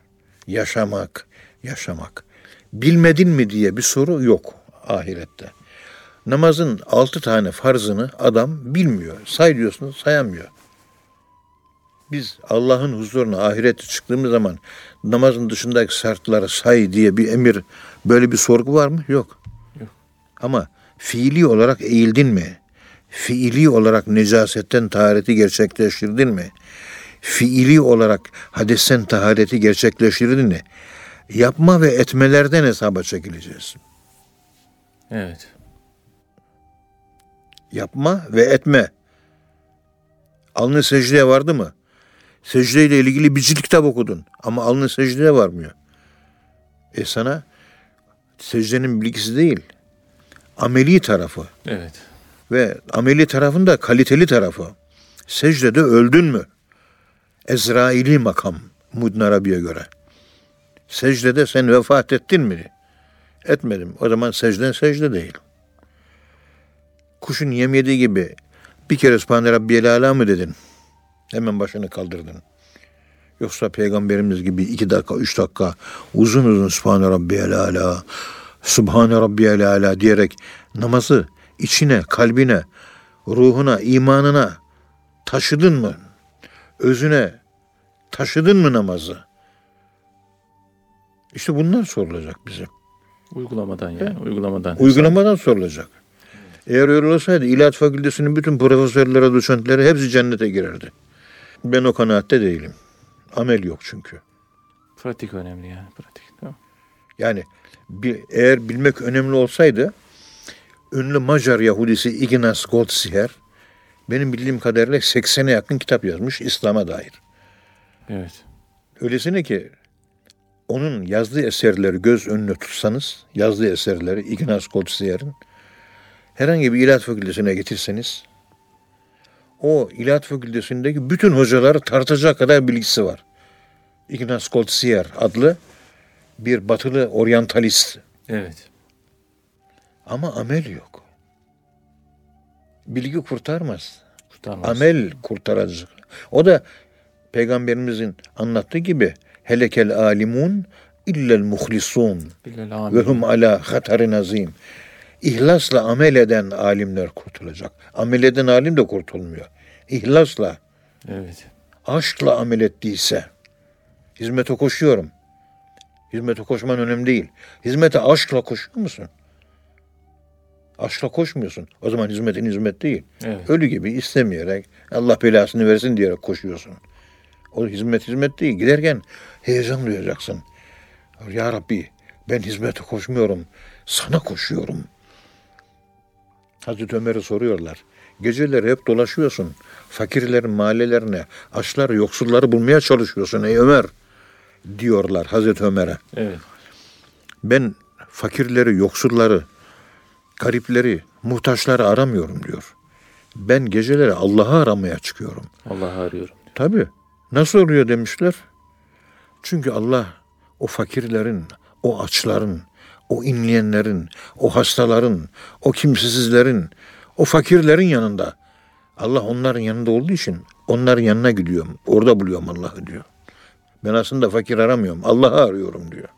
yaşamak, yaşamak. Bilmedin mi diye bir soru yok ahirette. Namazın altı tane farzını adam bilmiyor. Say diyorsunuz sayamıyor. Biz Allah'ın huzuruna ahirette çıktığımız zaman namazın dışındaki şartları say diye bir emir böyle bir sorgu var mı? Yok. Yok. Ama fiili olarak eğildin mi? Fiili olarak necasetten tahareti gerçekleştirdin mi? Fiili olarak hadesten tahareti gerçekleştirdin mi? Yapma ve etmelerden hesaba çekileceğiz. Evet. Yapma ve etme. Alnı secdeye vardı mı? Secdeyle ilgili bir cilt kitap okudun ama alnı secdeye varmıyor. E sana secdenin bilgisi değil, ameli tarafı Evet. ve ameli tarafında kaliteli tarafı. Secdede öldün mü? Ezraili makam Mudin Arabi'ye göre. Secdede sen vefat ettin mi? Etmedim. O zaman secden secde değil. Kuşun yem yediği gibi bir kere Sübhane Rabbiyel Ala mı dedin? Hemen başını kaldırdın. Yoksa Peygamberimiz gibi iki dakika, üç dakika uzun uzun Sübhane Rabbiyel Ala, Sübhane Rabbiyel Ala diyerek namazı içine, kalbine, ruhuna, imanına taşıdın mı? Özüne taşıdın mı namazı? İşte bunlar sorulacak bize. Uygulamadan yani. Uygulamadan. Uygulamadan sorulacak. Eğer öyle olsaydı İlahiyat Fakültesi'nin bütün profesörleri, doçentleri hepsi cennete girerdi. Ben o kanaatte değilim. Amel yok çünkü. Pratik önemli yani. Pratik. Tamam. Yani bir, eğer bilmek önemli olsaydı ünlü Macar Yahudisi Ignaz Goldziher benim bildiğim kadarıyla 80'e yakın kitap yazmış İslam'a dair. Evet. Öylesine ki onun yazdığı eserleri göz önüne tutsanız, yazdığı eserleri Ignaz Goldziher'in herhangi bir ilahiyat fakültesine getirseniz o ilahiyat fakültesindeki bütün hocaları tartacak kadar bilgisi var. Ignaz Goldziher adlı bir batılı oryantalist Evet. ama amel yok. Bilgi kurtarmaz. Kurtarmaz. Amel kurtaracak. O da peygamberimizin anlattığı gibi helekel alimun illel muhlisun ve hum ala hatarin azim. İhlasla amel eden alimler kurtulacak. Amel eden alim de kurtulmuyor. İhlasla, Evet. aşkla amel ettiyse, hizmete koşuyorum. Hizmete koşman önemli değil. Hizmete aşkla koşuyor musun? Aşkla koşmuyorsun. O zaman hizmetin hizmet değil. Evet. Ölü gibi istemeyerek Allah belasını versin diyerek koşuyorsun. O hizmet hizmet değil. Giderken heyecan duyacaksın. Ya Rabbi ben hizmete koşmuyorum. Sana koşuyorum. Hazreti Ömer'e soruyorlar. Geceleri hep dolaşıyorsun. Fakirlerin mahallelerine, açları, yoksulları bulmaya çalışıyorsun ey Ömer. Diyorlar Hazreti Ömer'e. Evet. Ben fakirleri, yoksulları, garipleri, muhtaçları aramıyorum diyor. Ben geceleri Allah'ı aramaya çıkıyorum. Allah'ı arıyorum. Tabii. Nasıl oluyor demişler. Çünkü Allah o fakirlerin, o açların, o inleyenlerin, o hastaların, o kimsesizlerin, o fakirlerin yanında. Allah onların yanında olduğu için onların yanına gidiyorum. Orada buluyorum Allah'ı diyor. Ben aslında fakir aramıyorum. Allah'ı arıyorum diyor.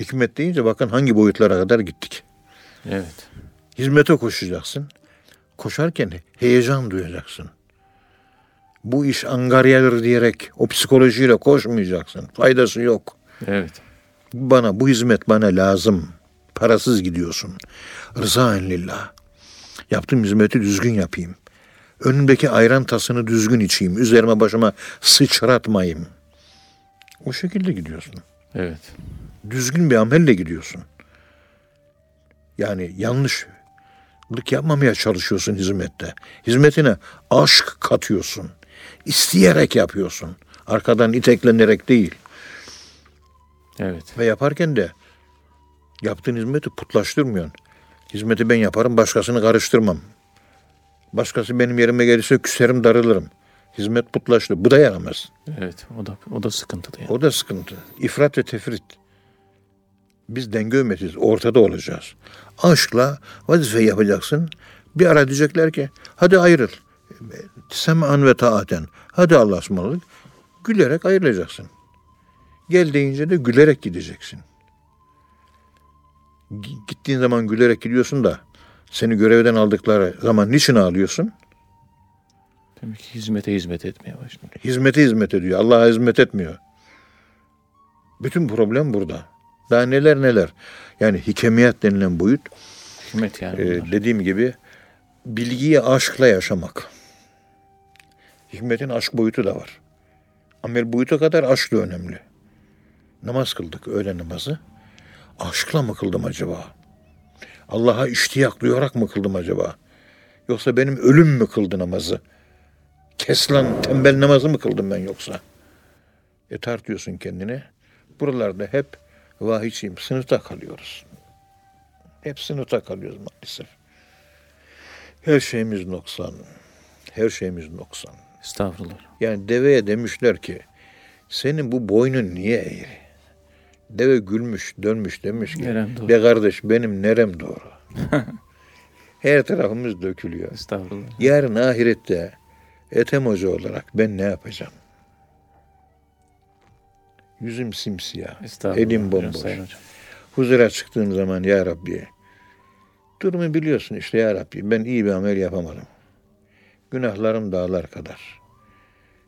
Hikmet deyince bakın hangi boyutlara kadar gittik. Evet. Hizmete koşacaksın. Koşarken heyecan duyacaksın. Bu iş angaryadır diyerek o psikolojiyle koşmayacaksın. Faydası yok. Evet. Bana bu hizmet bana lazım. Parasız gidiyorsun. Rızaen lillah. Yaptığım hizmeti düzgün yapayım. Önümdeki ayran tasını düzgün içeyim. Üzerime başıma sıçratmayayım. O şekilde gidiyorsun Evet. düzgün bir amelle gidiyorsun. Yani yanlışlık yapmamaya çalışıyorsun hizmette. Hizmetine aşk katıyorsun. İsteyerek yapıyorsun. Arkadan iteklenerek değil. Evet. Ve yaparken de yaptığın hizmeti putlaştırmıyorsun. Hizmeti ben yaparım, başkasını karıştırmam. Başkası benim yerime gelirse küserim, darılırım. Hizmet putlaştı. Bu da yaramaz. Evet. O da o da sıkıntılı yani. O da sıkıntı. İfrat ve tefrit. Biz denge ümmetiz. Ortada olacağız. Aşkla vazife yapacaksın. Bir ara diyecekler ki hadi ayrıl. Sem'an ve taaten. Hadi Allah'a ısmarladık. Gülerek ayrılacaksın. Gel deyince de gülerek gideceksin. Gittiğin zaman gülerek gidiyorsun da seni görevden aldıkları zaman niçin ağlıyorsun? Demek ki hizmete hizmet etmeye başladı. Hizmete hizmet ediyor. Allah'a hizmet etmiyor. Bütün problem burada. Daha neler neler. Yani hikemiyet denilen boyut Hikmet yani. e, dediğim gibi bilgiyi aşkla yaşamak. Hikmetin aşk boyutu da var. Amel boyutu kadar aşk da önemli. Namaz kıldık öğle namazı. Aşkla mı kıldım acaba? Allah'a iştiyak duyarak mı kıldım acaba? Yoksa benim ölüm mü kıldı namazı? Keslan tembel namazı mı kıldım ben yoksa? E tartıyorsun kendini. Buralarda hep vahiyçiyim. Sınıfta kalıyoruz. Hep sınıfta kalıyoruz maalesef. Her şeyimiz noksan. Her şeyimiz noksan. Estağfurullah. Yani deveye demişler ki senin bu boynun niye eğri? Deve gülmüş dönmüş demiş ki be kardeş benim nerem doğru. Her tarafımız dökülüyor. Estağfurullah. Yarın ahirette Ethem Hoca olarak ben ne yapacağım? Yüzüm simsiyah, elim bomboş. Huzura çıktığım zaman ya Rabbi, durumu biliyorsun işte ya Rabbi, ben iyi bir amel yapamadım. Günahlarım dağlar kadar.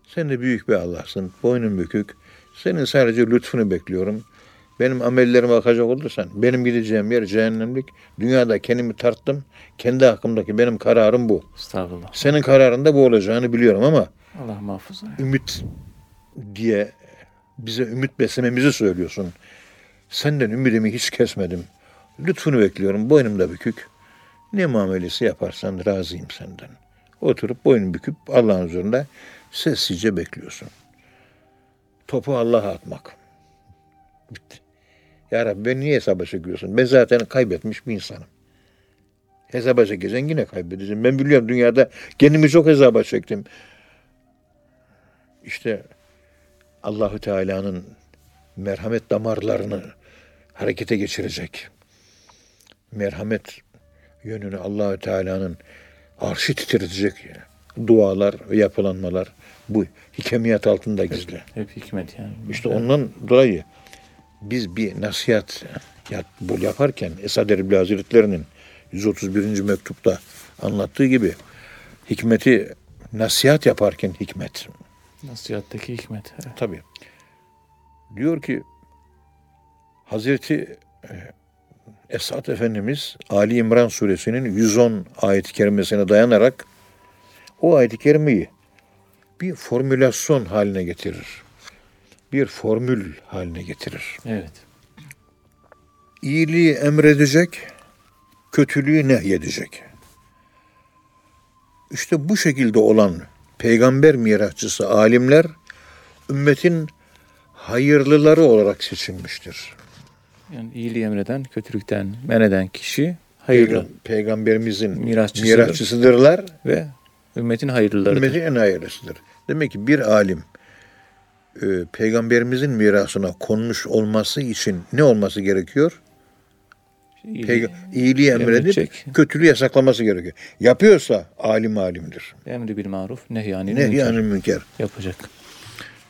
Sen de büyük bir Allah'sın, boynun bükük. Senin sadece lütfunu bekliyorum. Benim amellerime bakacak olursan, benim gideceğim yer cehennemlik. Dünyada kendimi tarttım. Kendi hakkımdaki benim kararım bu. Estağfurullah. Senin kararında bu olacağını biliyorum ama Allah muhafaza. ümit diye bize ümit beslememizi söylüyorsun. Senden ümidimi hiç kesmedim. Lütfunu bekliyorum. Boynum da bükük. Ne muamelesi yaparsan razıyım senden. Oturup boynun büküp Allah'ın huzurunda sessizce bekliyorsun. Topu Allah'a atmak. Bitti. Ya Rabbi beni niye hesaba çekiyorsun? Ben zaten kaybetmiş bir insanım. Hesaba çekeceksin yine kaybedeceğim. Ben biliyorum dünyada kendimi çok hesaba çektim. İşte Allahü Teala'nın merhamet damarlarını harekete geçirecek. Merhamet yönünü Allahü Teala'nın arşı titretecek dualar ve yapılanmalar bu hikemiyet altında gizli. Hep hikmet yani. İşte ondan dolayı biz bir nasihat yaparken Esad Erbil Hazretleri'nin 131. mektupta anlattığı gibi hikmeti nasihat yaparken hikmet. Nasihattaki hikmet. Evet. Tabii. Diyor ki Hazreti e, Esad Efendimiz Ali İmran suresinin 110 ayet-i kerimesine dayanarak o ayet-i kerimeyi bir formülasyon haline getirir. Bir formül haline getirir. Evet. İyiliği emredecek, kötülüğü nehyedecek. İşte bu şekilde olan peygamber mirasçısı alimler ümmetin hayırlıları olarak seçilmiştir. Yani iyiliği emreden, kötülükten men eden kişi hayırlı Peygam- Peygamberimizin Mirasçısıdır. mirasçısıdırlar. ve ümmetin hayırlılarıdır. Ümmetin en hayırlısıdır. Demek ki bir alim e, peygamberimizin mirasına konmuş olması için ne olması gerekiyor? İyiliği Peyga- iyiliği emredip emredecek. kötülüğü yasaklaması gerekiyor. Yapıyorsa alim alimdir. Emri bil maruf, nehyanil Ne münker münker. yapacak.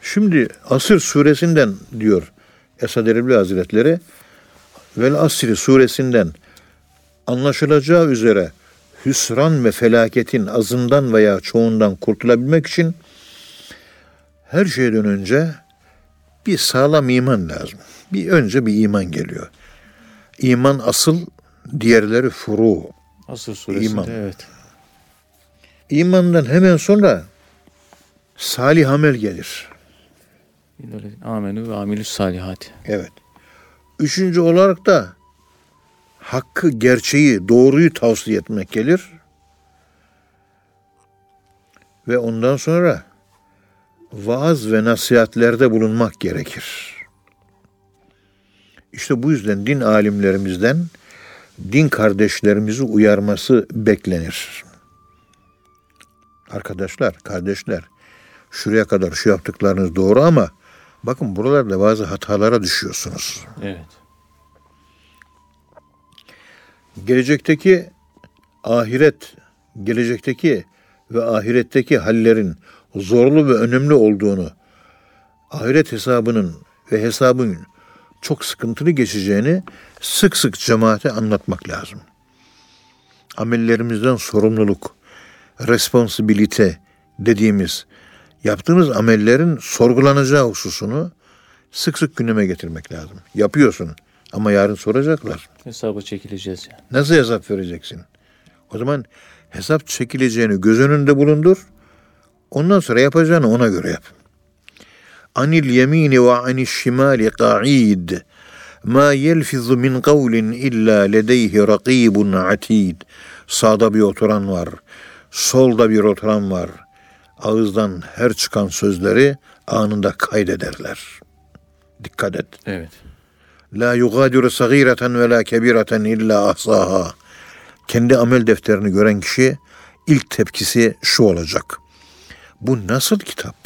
Şimdi Asır suresinden diyor Esad Erbil Hazretleri Vel Asri suresinden anlaşılacağı üzere hüsran ve felaketin azından veya çoğundan kurtulabilmek için her şeyden önce bir sağlam iman lazım. Bir önce bir iman geliyor. İman asıl, diğerleri furu. Asır suresinde İman. evet. İmandan hemen sonra salih amel gelir. Amenü ve amilü salihati. Evet. Üçüncü olarak da hakkı, gerçeği, doğruyu tavsiye etmek gelir. Ve ondan sonra vaaz ve nasihatlerde bulunmak gerekir. İşte bu yüzden din alimlerimizden din kardeşlerimizi uyarması beklenir. Arkadaşlar, kardeşler, şuraya kadar şu yaptıklarınız doğru ama bakın buralarda bazı hatalara düşüyorsunuz. Evet. gelecekteki ahiret, gelecekteki ve ahiretteki hallerin zorlu ve önemli olduğunu, ahiret hesabının ve hesabın çok sıkıntılı geçeceğini sık sık cemaate anlatmak lazım. Amellerimizden sorumluluk, responsibilite dediğimiz yaptığımız amellerin sorgulanacağı hususunu sık sık gündeme getirmek lazım. Yapıyorsun ama yarın soracaklar. Hesaba çekileceğiz yani. Nasıl hesap vereceksin? O zaman hesap çekileceğini göz önünde bulundur. Ondan sonra yapacağını ona göre yap. Anil yemini ve anil şimali qa'id. Ma yelfizu min kavlin illa ledeyhi rakibun atid. Sağda bir oturan var. Solda bir oturan var. Ağızdan her çıkan sözleri anında kaydederler. Dikkat et. Evet. La yugadiru sagireten ve la kebireten illa ahsaha. Kendi amel defterini gören kişi ilk tepkisi şu olacak. Bu nasıl kitap?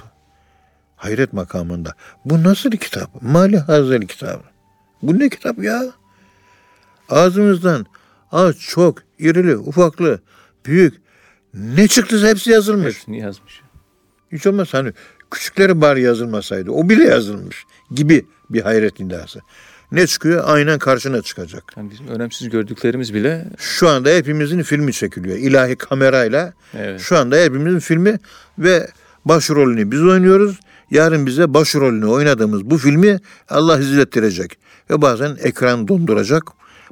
Hayret makamında. Bu nasıl kitap? Mali hazel kitap. Bu ne kitap ya? Ağzımızdan az çok, irili, ufaklı, büyük ne çıktı hepsi yazılmış. Hepsini yazmış. Hiç olmaz hani küçükleri bari yazılmasaydı. O bile yazılmış gibi bir hayret iddiası. Ne çıkıyor? Aynen karşına çıkacak. Yani bizim önemsiz gördüklerimiz bile Şu anda hepimizin filmi çekiliyor. İlahi kamerayla. Evet. Şu anda hepimizin filmi ve başrolünü biz oynuyoruz. Yarın bize başrolünü oynadığımız bu filmi Allah izlettirecek. Ve bazen ekran donduracak.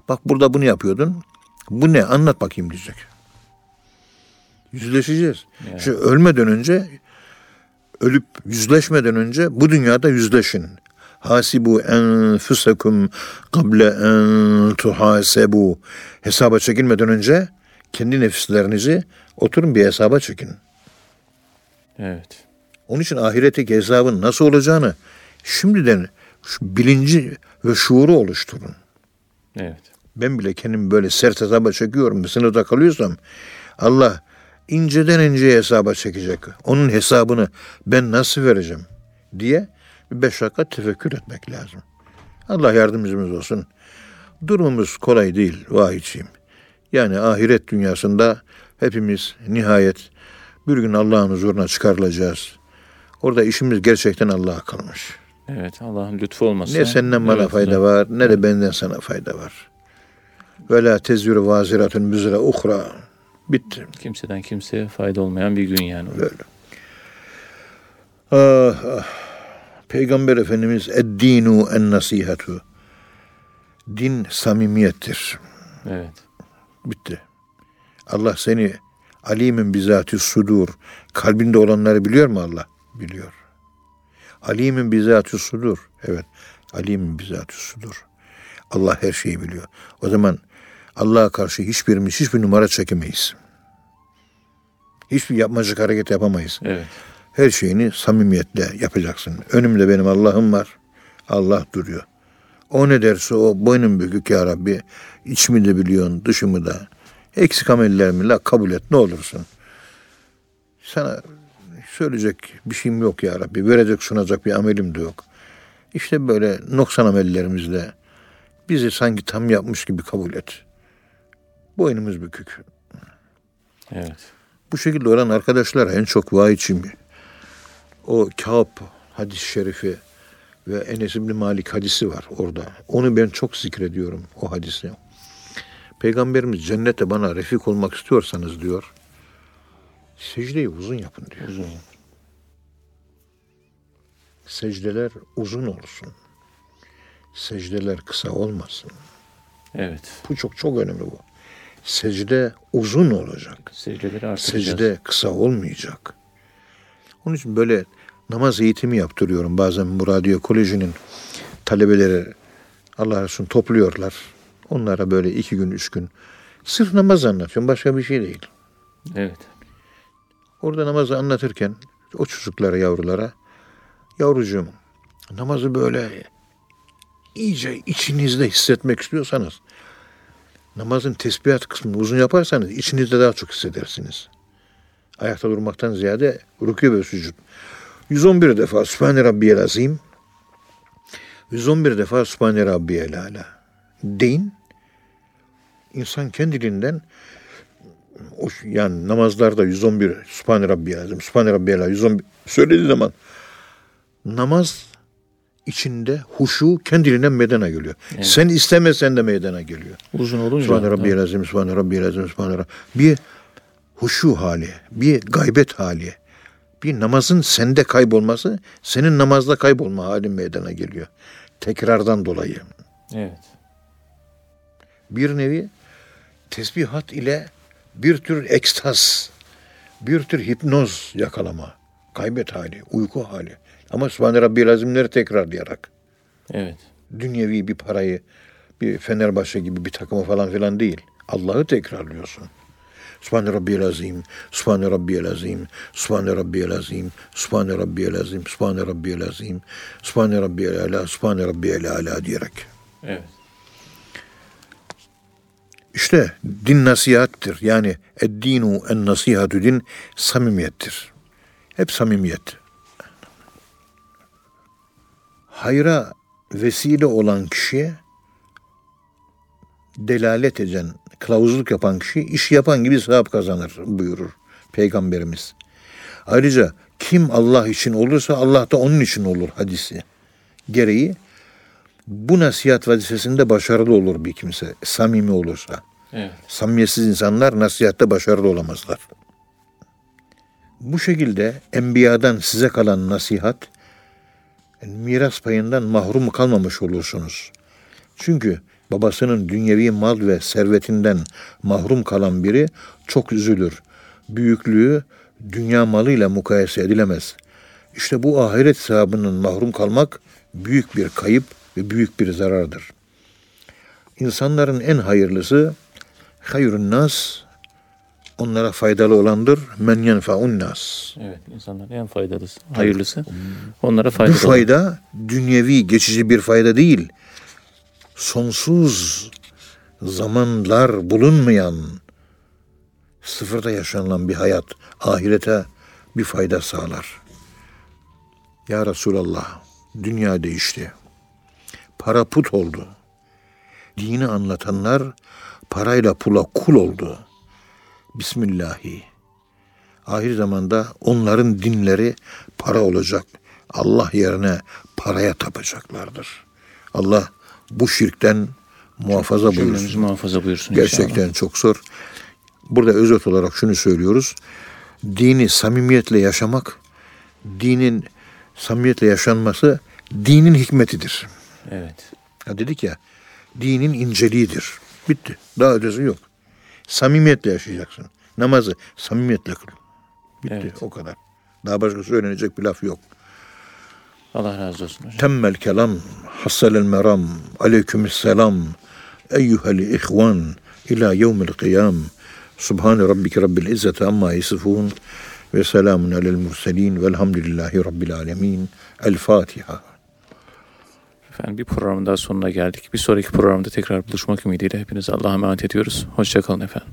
Bak burada bunu yapıyordun. Bu ne? Anlat bakayım diyecek. Yüzleşeceğiz. Evet. Şu ölmeden önce ölüp yüzleşmeden önce bu dünyada yüzleşin. Hasibu enfusekum kable en tuhasebu. Hesaba çekilmeden önce kendi nefislerinizi oturun bir hesaba çekin. evet. Onun için ahiretteki hesabın nasıl olacağını şimdiden şu bilinci ve şuuru oluşturun. Evet. Ben bile kendimi böyle sert hesaba çekiyorum. Bir sınırda kalıyorsam Allah inceden inceye hesaba çekecek. Onun hesabını ben nasıl vereceğim diye beş dakika tefekkür etmek lazım. Allah yardımcımız olsun. Durumumuz kolay değil vahiyçiyim. Yani ahiret dünyasında hepimiz nihayet bir gün Allah'ın huzuruna çıkarılacağız. Orada işimiz gerçekten Allah'a kalmış. Evet. Allah'ın lütfu olmasa. Ne senden bana evet, fayda var ne de benden sana fayda var. Ve la tezviru vaziratun müzre uhra. Bitti. Kimseden kimseye fayda olmayan bir gün yani. Böyle. Ah, ah. Peygamber Efendimiz eddinu en nasihatu. Din samimiyettir. Evet. Bitti. Allah seni alimin bizatü sudur. Kalbinde olanları biliyor mu Allah? Biliyor. Alimin bizatü sudur. Evet. Alimin bizatü sudur. Allah her şeyi biliyor. O zaman Allah'a karşı hiçbirimiz hiçbir numara çekemeyiz. Hiçbir yapmacık hareket yapamayız. Evet. Her şeyini samimiyetle yapacaksın. Önümde benim Allah'ım var. Allah duruyor. O ne derse o boynum bükük ya Rabbi. İçimi de biliyorsun, dışımı da. Eksik amellerimi la kabul et ne olursun. Sana söyleyecek bir şeyim yok ya Rabbi. Verecek sunacak bir amelim de yok. İşte böyle noksan amellerimizle bizi sanki tam yapmış gibi kabul et. Boynumuz bükük. Evet. Bu şekilde olan arkadaşlar en çok vahiyçim. O Kâb hadis-i şerifi ve Enes İbni Malik hadisi var orada. Onu ben çok zikrediyorum o hadisi. Peygamberimiz cennete bana refik olmak istiyorsanız diyor. Secdeyi uzun yapın diyor. Uzun. Secdeler uzun olsun. Secdeler kısa olmasın. Evet. Bu çok çok önemli bu. Secde uzun olacak. Secdeleri artıracağız. Secde kısa olmayacak. Onun için böyle namaz eğitimi yaptırıyorum. Bazen Muradiye Koleji'nin talebeleri Allah Resulü topluyorlar. Onlara böyle iki gün, üç gün sırf namaz anlatıyorum. Başka bir şey değil. Evet. Orada namazı anlatırken o çocuklara, yavrulara yavrucuğum namazı böyle iyice içinizde hissetmek istiyorsanız namazın tesbihat kısmını uzun yaparsanız içinizde daha çok hissedersiniz. Ayakta durmaktan ziyade rükû ve sücud. 111 defa Sübhane Rabbiyel Azim 111 defa Sübhane Rabbiyel Ala deyin. İnsan kendiliğinden o, yani namazlarda 111 Sübhane Rabbiyel Azim, Sübhane Rabbiyel Ala 111 söylediği zaman namaz içinde huşu kendiliğinden meydana geliyor. Sen istemesen de meydana geliyor. Uzun olunca. Sübhane Rabbiyel Azim, Sübhane Rabbiyel Azim, Sübhane Rabb- Bir huşu hali, bir gaybet hali, bir namazın sende kaybolması, senin namazda kaybolma halin meydana geliyor. Tekrardan dolayı. Evet. Bir nevi tesbihat ile bir tür ekstaz, bir tür hipnoz yakalama, kaybet hali, uyku hali. Ama Sübhane Rabbiyel Azimleri tekrarlayarak. Evet. dünyevi bir parayı bir Fenerbahçe gibi bir takımı falan filan değil. Allah'ı tekrarlıyorsun. Subhane Rabbiyel Azim, Subhane Rabbiyel Azim, Subhane Rabbiyel Azim, Subhane Rabbiyel Azim, Subhane Rabbiyel Azim, Subhane Rabbiyel Ala, Subhane Rabbiyel Ala diyerek. Evet. İşte din nasihattir. Yani eddinu en nasihatü din samimiyettir. Hep samimiyet. Hayra vesile olan kişiye delalet eden, kılavuzluk yapan kişi iş yapan gibi sevap kazanır buyurur Peygamberimiz. Ayrıca kim Allah için olursa Allah da onun için olur hadisi. Gereği bu nasihat vazifesinde başarılı olur bir kimse, samimi olursa. Evet. Samimiyetsiz insanlar nasihatte başarılı olamazlar. Bu şekilde enbiyadan size kalan nasihat, miras payından mahrum kalmamış olursunuz. Çünkü babasının dünyevi mal ve servetinden mahrum kalan biri çok üzülür. Büyüklüğü dünya malıyla mukayese edilemez. İşte bu ahiret sahabının mahrum kalmak büyük bir kayıp ve büyük bir zarardır. İnsanların en hayırlısı hayrun nas onlara faydalı olandır. Men yenfaun nas. Evet. İnsanların en faydalısı, hayırlısı. Onlara faydalı. Bu fayda dünyevi geçici bir fayda değil. Sonsuz zamanlar bulunmayan sıfırda yaşanılan bir hayat ahirete bir fayda sağlar. Ya Resulallah dünya değişti. Para put oldu. Dini anlatanlar parayla pula kul oldu. Bismillahi. Ahir zamanda onların dinleri para olacak. Allah yerine paraya tapacaklardır. Allah bu şirkten muhafaza Cümlemizi buyursun. muhafaza buyursun Gerçekten inşallah. çok zor. Burada özet olarak şunu söylüyoruz. Dini samimiyetle yaşamak, dinin samimiyetle yaşanması dinin hikmetidir. Evet. Ya dedik ya, dinin inceliğidir. Bitti. Daha ötesi yok. Samimiyetle yaşayacaksın. Namazı samimiyetle kıl. Bitti. Evet. O kadar. Daha başka söylenecek bir laf yok. Allah razı olsun hocam. Temmel kelam, hassalel meram, aleykümselam, eyyuhel ihvan, ila yevmil kıyam. Subhane rabbike rabbil izzeti amma yasifun ve selamun alel murselin velhamdülillahi rabbil alemin. El Fatiha. Efendim bir programın daha sonuna geldik. Bir sonraki programda tekrar buluşmak ümidiyle hepinize Allah'a emanet ediyoruz. Hoşçakalın efendim.